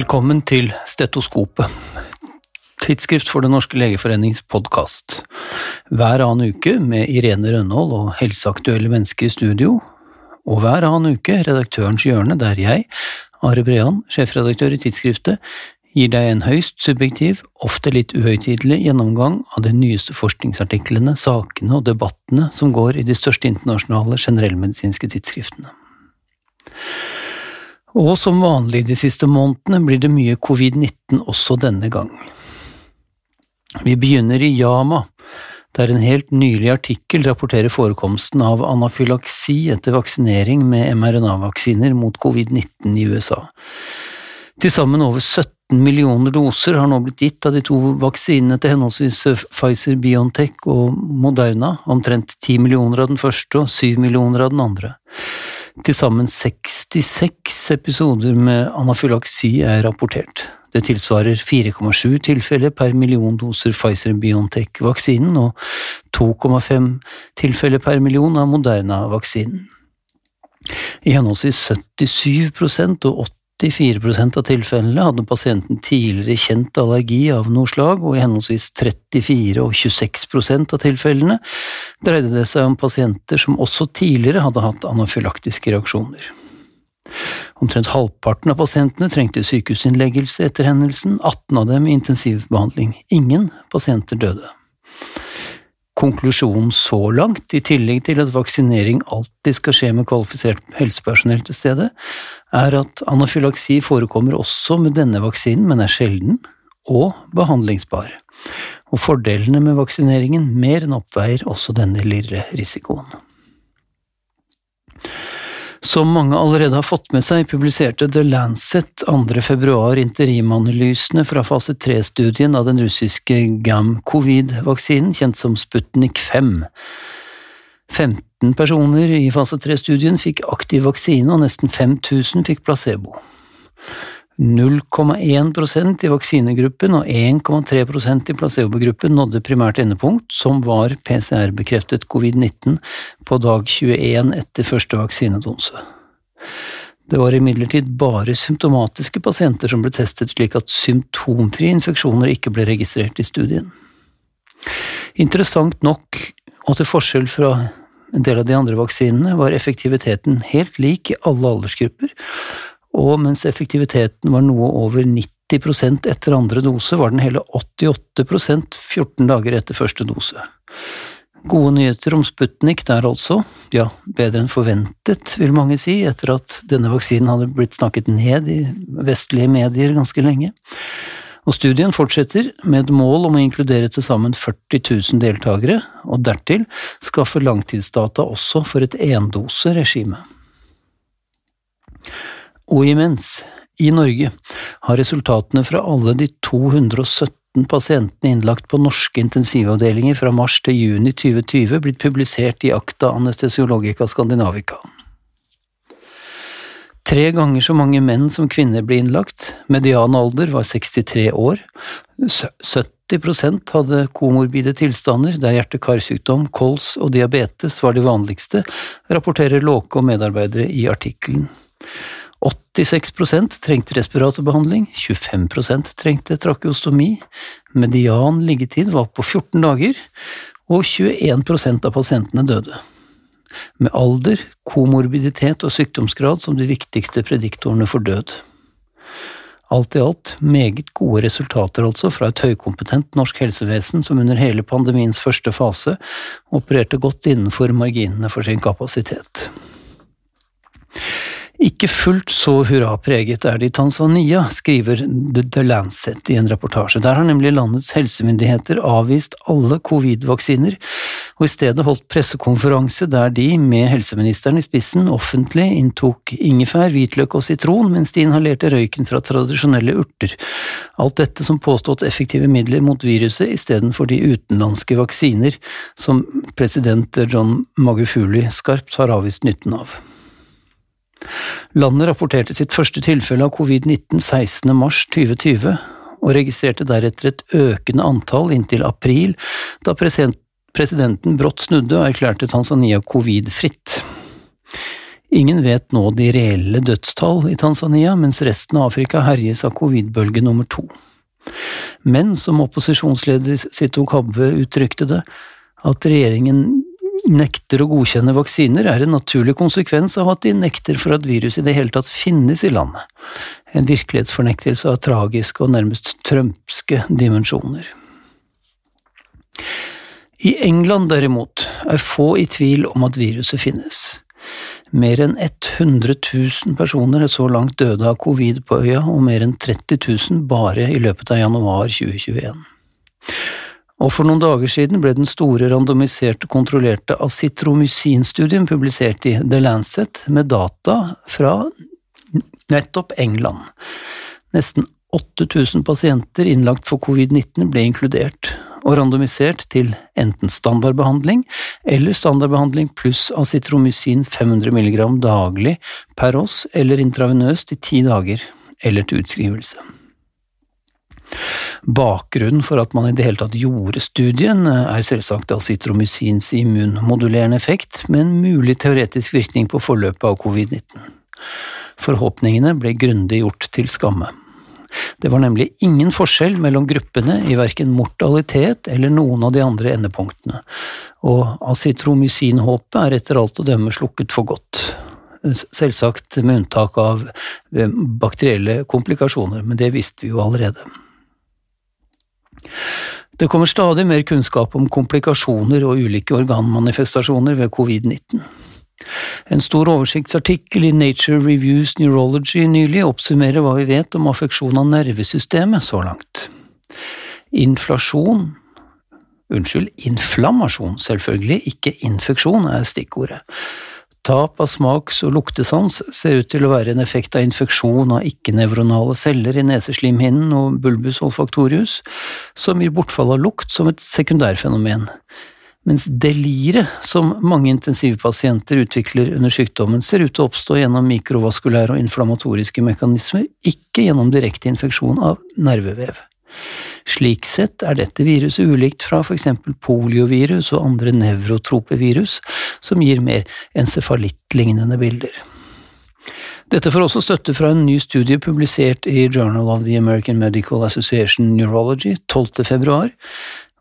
Velkommen til Stetoskopet, tidsskrift for Den norske legeforenings podkast. Hver annen uke med Irene Rønhold og helseaktuelle mennesker i studio, og hver annen uke Redaktørens hjørne, der jeg, Are Brean, sjefredaktør i tidsskriftet, gir deg en høyst subjektiv, ofte litt uhøytidelig gjennomgang av de nyeste forskningsartiklene, sakene og debattene som går i de største internasjonale generellmedisinske tidsskriftene. Og som vanlig de siste månedene blir det mye covid-19 også denne gang. Vi begynner i Yama, der en helt nylig artikkel rapporterer forekomsten av anafylaksi etter vaksinering med mRNA-vaksiner mot covid-19 i USA. Til sammen over 17 millioner doser har nå blitt gitt av de to vaksinene til henholdsvis Pfizer-Biontech og Moderna, omtrent 10 millioner av den første og 7 millioner av den andre. Til sammen 66 episoder med anafylaksi er rapportert. Det tilsvarer 4,7 tilfeller per million doser Pfizer-Biontech-vaksinen og 2,5 tilfeller per million av Moderna-vaksinen. I henholdsvis 77% og 84% av tilfellene hadde pasienten tidligere kjent allergi av noe slag, og i henholdsvis 34 og 26 av tilfellene dreide det seg om pasienter som også tidligere hadde hatt anafylaktiske reaksjoner. Omtrent halvparten av pasientene trengte sykehusinnleggelse etter hendelsen, 18 av dem i intensivbehandling. Ingen pasienter døde. Konklusjonen så langt, i tillegg til at vaksinering alltid skal skje med kvalifisert helsepersonell til stede, er at anafylaksi forekommer også med denne vaksinen, men er sjelden og behandlingsbar. Og fordelene med vaksineringen mer enn oppveier også denne lille risikoen. Som mange allerede har fått med seg, publiserte The Lancet 2. februar interimanalysene fra fase 3-studien av den russiske GAM-covid-vaksinen, kjent som Sputnik 5. 15 personer i fase 3-studien fikk aktiv vaksine, og nesten 5000 fikk placebo. 0,1% i vaksinegruppen og 1,3% i placebogruppen nådde primært endepunkt, som var PCR-bekreftet covid-19 på dag 21 etter første vaksinedonse. Det var imidlertid bare symptomatiske pasienter som ble testet slik at symptomfrie infeksjoner ikke ble registrert i studien. Interessant nok, og til forskjell fra en del av de andre vaksinene, var effektiviteten helt lik i alle aldersgrupper, og mens effektiviteten var noe over 90% etter andre dose, var den hele 88% 14 dager etter første dose. Gode nyheter om Sputnik der altså, ja, bedre enn forventet, vil mange si, etter at denne vaksinen hadde blitt snakket ned i vestlige medier ganske lenge. Og studien fortsetter med et mål om å inkludere til sammen 40 000 deltakere, og dertil skaffe langtidsdata også for et endoseregime. Og imens, i Norge, har resultatene fra alle de 217 pasientene innlagt på norske intensivavdelinger fra mars til juni 2020 blitt publisert i Acta Anestesiologica Scandinavica. Tre ganger så mange menn som kvinner ble innlagt, median alder var 63 år, 70 hadde komorbide tilstander der hjerte-karsykdom, kols og diabetes var de vanligste, rapporterer Låke og medarbeidere i artikkelen. 86% trengte respiratorbehandling, 25% trengte trakeostomi, median liggetid var på 14 dager, og 21% av pasientene døde. Med alder, komorbiditet og sykdomsgrad som de viktigste prediktorene for død. Alt i alt meget gode resultater altså fra et høykompetent norsk helsevesen som under hele pandemiens første fase opererte godt innenfor marginene for sin kapasitet. Ikke fullt så hurrapreget er det i Tanzania, skriver The Lancet i en reportasje. Der har nemlig landets helsemyndigheter avvist alle covid-vaksiner, og i stedet holdt pressekonferanse der de, med helseministeren i spissen, offentlig inntok ingefær, hvitløk og sitron, mens de inhalerte røyken fra tradisjonelle urter. Alt dette som påstått effektive midler mot viruset istedenfor de utenlandske vaksiner som president John Magufuli skarpt har avvist nytten av. Landet rapporterte sitt første tilfelle av covid-19 16. mars 2020, og registrerte deretter et økende antall inntil april, da presidenten brått snudde og erklærte Tanzania covid-fritt. Ingen vet nå de reelle dødstall i Tanzania, mens resten av Afrika herjes av covid-bølge nummer to. Men som opposisjonsleder Sito Kabwe uttrykte det, at regjeringen nekter å godkjenne vaksiner, er en naturlig konsekvens av at de nekter for at viruset i det hele tatt finnes i landet. En virkelighetsfornektelse av tragiske og nærmest trømpske dimensjoner. I England derimot er få i tvil om at viruset finnes. Mer enn 100 000 personer er så langt døde av covid på øya, og mer enn 30 000 bare i løpet av januar 2021. Og for noen dager siden ble den store randomiserte kontrollerte acitromycin-studien publisert i The Lancet med data fra nettopp England. Nesten 8000 pasienter innlagt for covid-19 ble inkludert, og randomisert til enten standardbehandling eller standardbehandling pluss acitromycin 500 mg daglig per oss eller intravenøst i ti dager, eller til utskrivelse. Bakgrunnen for at man i det hele tatt gjorde studien, er selvsagt acitromycins immunmodulerende effekt, med en mulig teoretisk virkning på forløpet av covid-19. Forhåpningene ble grundig gjort til skamme. Det var nemlig ingen forskjell mellom gruppene i verken mortalitet eller noen av de andre endepunktene, og acitromycin-håpet er etter alt å dømme slukket for godt. Selvsagt med unntak av bakterielle komplikasjoner, men det visste vi jo allerede. Det kommer stadig mer kunnskap om komplikasjoner og ulike organmanifestasjoner ved covid-19. En stor oversiktsartikkel i Nature Reviews Neurology nylig oppsummerer hva vi vet om affeksjon av nervesystemet så langt. Inflasjon Unnskyld, inflammasjon, selvfølgelig, ikke infeksjon, er stikkordet. Tap av smaks- og luktesans ser ut til å være en effekt av infeksjon av ikke-nevronale celler i neseslimhinnen og bulbus olfaktorius, som gir bortfall av lukt som et sekundærfenomen. Mens delire, som mange intensivpasienter utvikler under sykdommen, ser ut til å oppstå gjennom mikrovaskulære og inflammatoriske mekanismer, ikke gjennom direkte infeksjon av nervevev. Slik sett er dette viruset ulikt fra eksempel poliovirus og andre nevrotrope virus, som gir mer encefalittlignende bilder. Dette får også støtte fra en ny studie publisert i Journal of the American Medical Association Neurology 12. februar,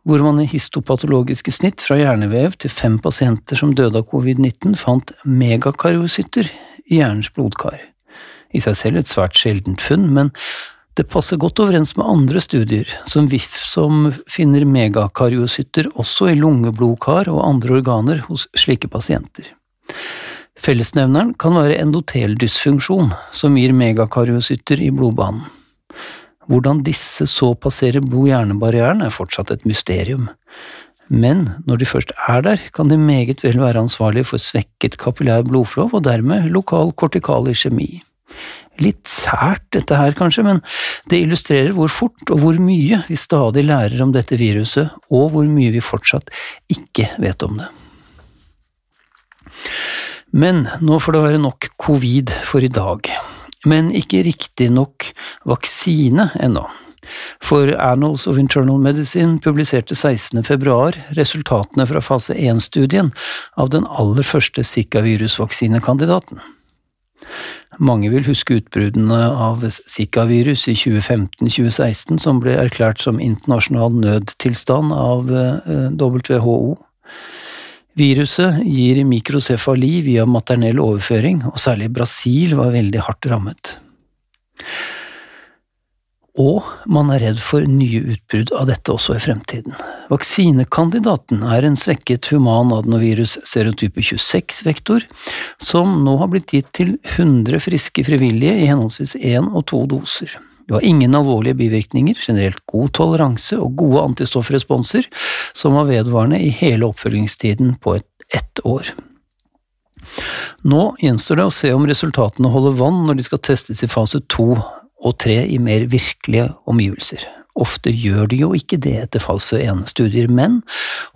hvor man i histopatologiske snitt fra hjernevev til fem pasienter som døde av covid-19, fant megakariocytter i hjernens blodkar. I seg selv et svært sjeldent funn, men det passer godt overens med andre studier, som VIF, som finner megakariocytter også i lungeblodkar og andre organer hos slike pasienter. Fellesnevneren kan være endoteldysfunksjon, som gir megakariocytter i blodbanen. Hvordan disse så passerer blod-hjerne-barrieren er fortsatt et mysterium. Men når de først er der, kan de meget vel være ansvarlige for svekket kapillær blodflov og dermed lokal kortikal iskjemi. Litt sært dette her, kanskje, men det illustrerer hvor fort og hvor mye vi stadig lærer om dette viruset, og hvor mye vi fortsatt ikke vet om det. Men nå får det være nok covid for i dag. Men ikke riktig nok vaksine ennå. For Annals of Internal Medicine publiserte 16. februar resultatene fra fase 1-studien av den aller første Zika-virusvaksinekandidaten. Mange vil huske utbruddene av Zika-virus i 2015–2016, som ble erklært som internasjonal nødtilstand av eh, WHO. Viruset gir mikrocefali via maternell overføring, og særlig Brasil var veldig hardt rammet og man er redd for nye utbrudd av dette også i fremtiden. Vaksinekandidaten er en svekket human adenovirus serotype 26-vektor, som nå har blitt gitt til 100 friske frivillige i henholdsvis én og to doser. Det var ingen alvorlige bivirkninger, generelt god toleranse og gode antistoffresponser, som var vedvarende i hele oppfølgingstiden på ett et år. Nå gjenstår det å se om resultatene holder vann når de skal testes i fase to og tre i mer virkelige omgivelser. Ofte gjør de jo ikke det etter falske 1-studier, men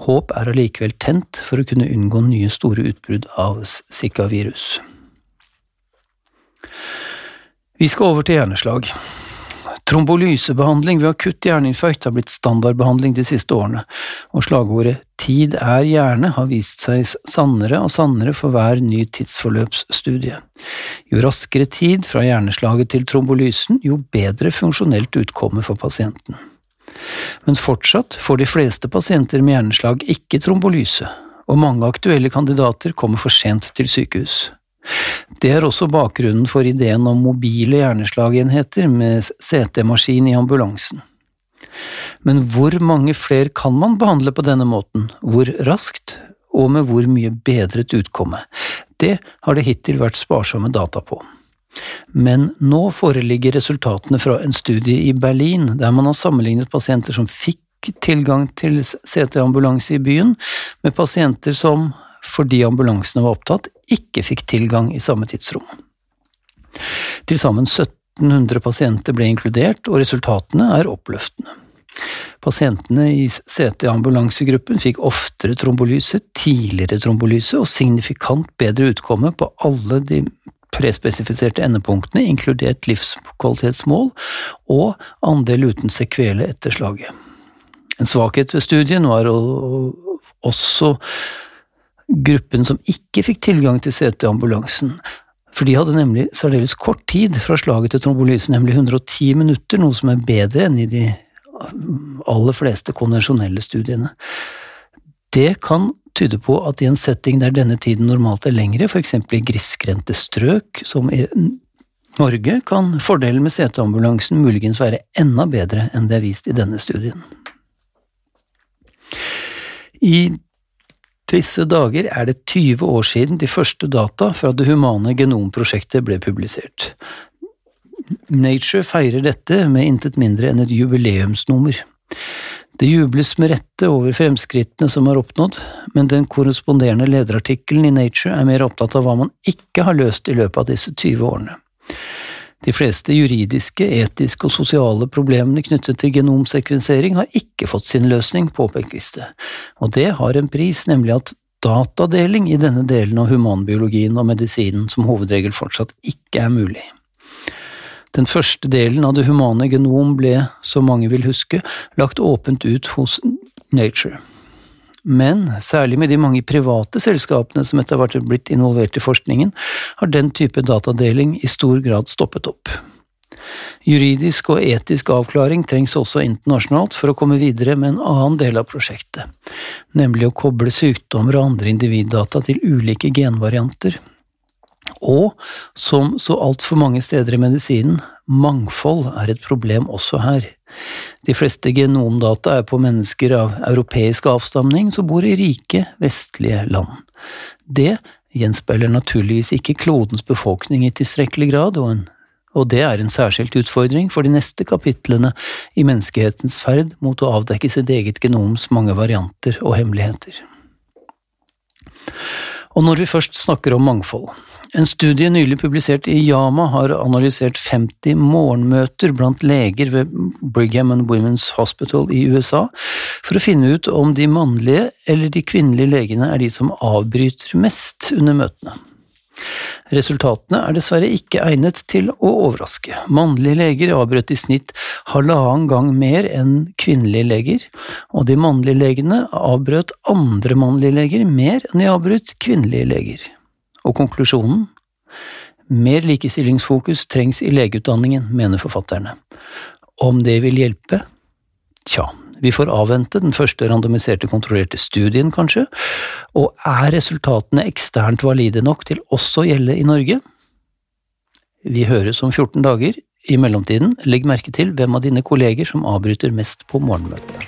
håp er allikevel tent for å kunne unngå nye store utbrudd av Zika-virus. Vi skal over til hjerneslag. Trombolysebehandling ved akutt hjerneinfarkt har blitt standardbehandling de siste årene, og slagordet Tid er hjerne har vist seg sannere og sannere for hver ny tidsforløpsstudie. Jo raskere tid fra hjerneslaget til trombolysen, jo bedre funksjonelt utkomme for pasienten. Men fortsatt får de fleste pasienter med hjerneslag ikke trombolyse, og mange aktuelle kandidater kommer for sent til sykehus. Det er også bakgrunnen for ideen om mobile hjerneslagenheter med CT-maskin i ambulansen. Men hvor mange flere kan man behandle på denne måten, hvor raskt, og med hvor mye bedret utkomme? Det har det hittil vært sparsomme data på. Men nå foreligger resultatene fra en studie i Berlin, der man har sammenlignet pasienter som fikk tilgang til CT-ambulanse i byen, med pasienter som fordi ambulansene var opptatt, ikke fikk tilgang i samme tidsrom. Til sammen 1700 pasienter ble inkludert, og resultatene er oppløftende. Pasientene i CT-ambulansegruppen fikk oftere trombolyse, tidligere trombolyse og signifikant bedre utkomme på alle de prespesifiserte endepunktene, inkludert livskvalitetsmål og andel uten sekvele etter slaget. En svakhet ved studien var også gruppen som ikke fikk tilgang til CT-ambulansen. For de hadde nemlig særdeles kort tid fra slaget til trombolyse, nemlig 110 minutter, noe som er bedre enn i de aller fleste konvensjonelle studiene. Det kan tyde på at i en setting der denne tiden normalt er lengre, f.eks. i grisgrendte strøk, som i Norge, kan fordelen med CT-ambulansen muligens være enda bedre enn det er vist i denne studien. I disse dager er det 20 år siden de første data fra det humane genomprosjektet ble publisert. Nature feirer dette med intet mindre enn et jubileumsnummer. Det jubles med rette over fremskrittene som er oppnådd, men den korresponderende lederartikkelen i Nature er mer opptatt av hva man ikke har løst i løpet av disse 20 årene. De fleste juridiske, etiske og sosiale problemene knyttet til genomsekvensering har ikke fått sin løsning, påpekes det, og det har en pris, nemlig at datadeling i denne delen av humanbiologien og medisinen som hovedregel fortsatt ikke er mulig. Den første delen av det humane genom ble, som mange vil huske, lagt åpent ut hos Nature. Men særlig med de mange private selskapene som etter hvert er blitt involvert i forskningen, har den type datadeling i stor grad stoppet opp. Juridisk og etisk avklaring trengs også internasjonalt for å komme videre med en annen del av prosjektet, nemlig å koble sykdommer og andre individdata til ulike genvarianter. Og, som så altfor mange steder i medisinen, mangfold er et problem også her. De fleste genomdata er på mennesker av europeisk avstamning som bor i rike, vestlige land. Det gjenspeiler naturligvis ikke klodens befolkning i tilstrekkelig grad, og, en, og det er en særskilt utfordring for de neste kapitlene i menneskehetens ferd mot å avdekke sitt eget genoms mange varianter og hemmeligheter. Og når vi først snakker om mangfold, en studie nylig publisert i Yama har analysert 50 morgenmøter blant leger ved Brigham and Women's Hospital i USA for å finne ut om de mannlige eller de kvinnelige legene er de som avbryter mest under møtene. Resultatene er dessverre ikke egnet til å overraske. Mannlige leger avbrøt i snitt halvannen gang mer enn kvinnelige leger, og de mannlige legene avbrøt andre mannlige leger mer enn de avbrøt kvinnelige leger. Og konklusjonen? Mer likestillingsfokus trengs i legeutdanningen, mener forfatterne. Om det vil hjelpe? Tja, vi får avvente den første randomiserte kontrollerte studien, kanskje, og er resultatene eksternt valide nok til også å gjelde i Norge? Vi høres om 14 dager. I mellomtiden, legg merke til hvem av dine kolleger som avbryter mest på morgenmøtet.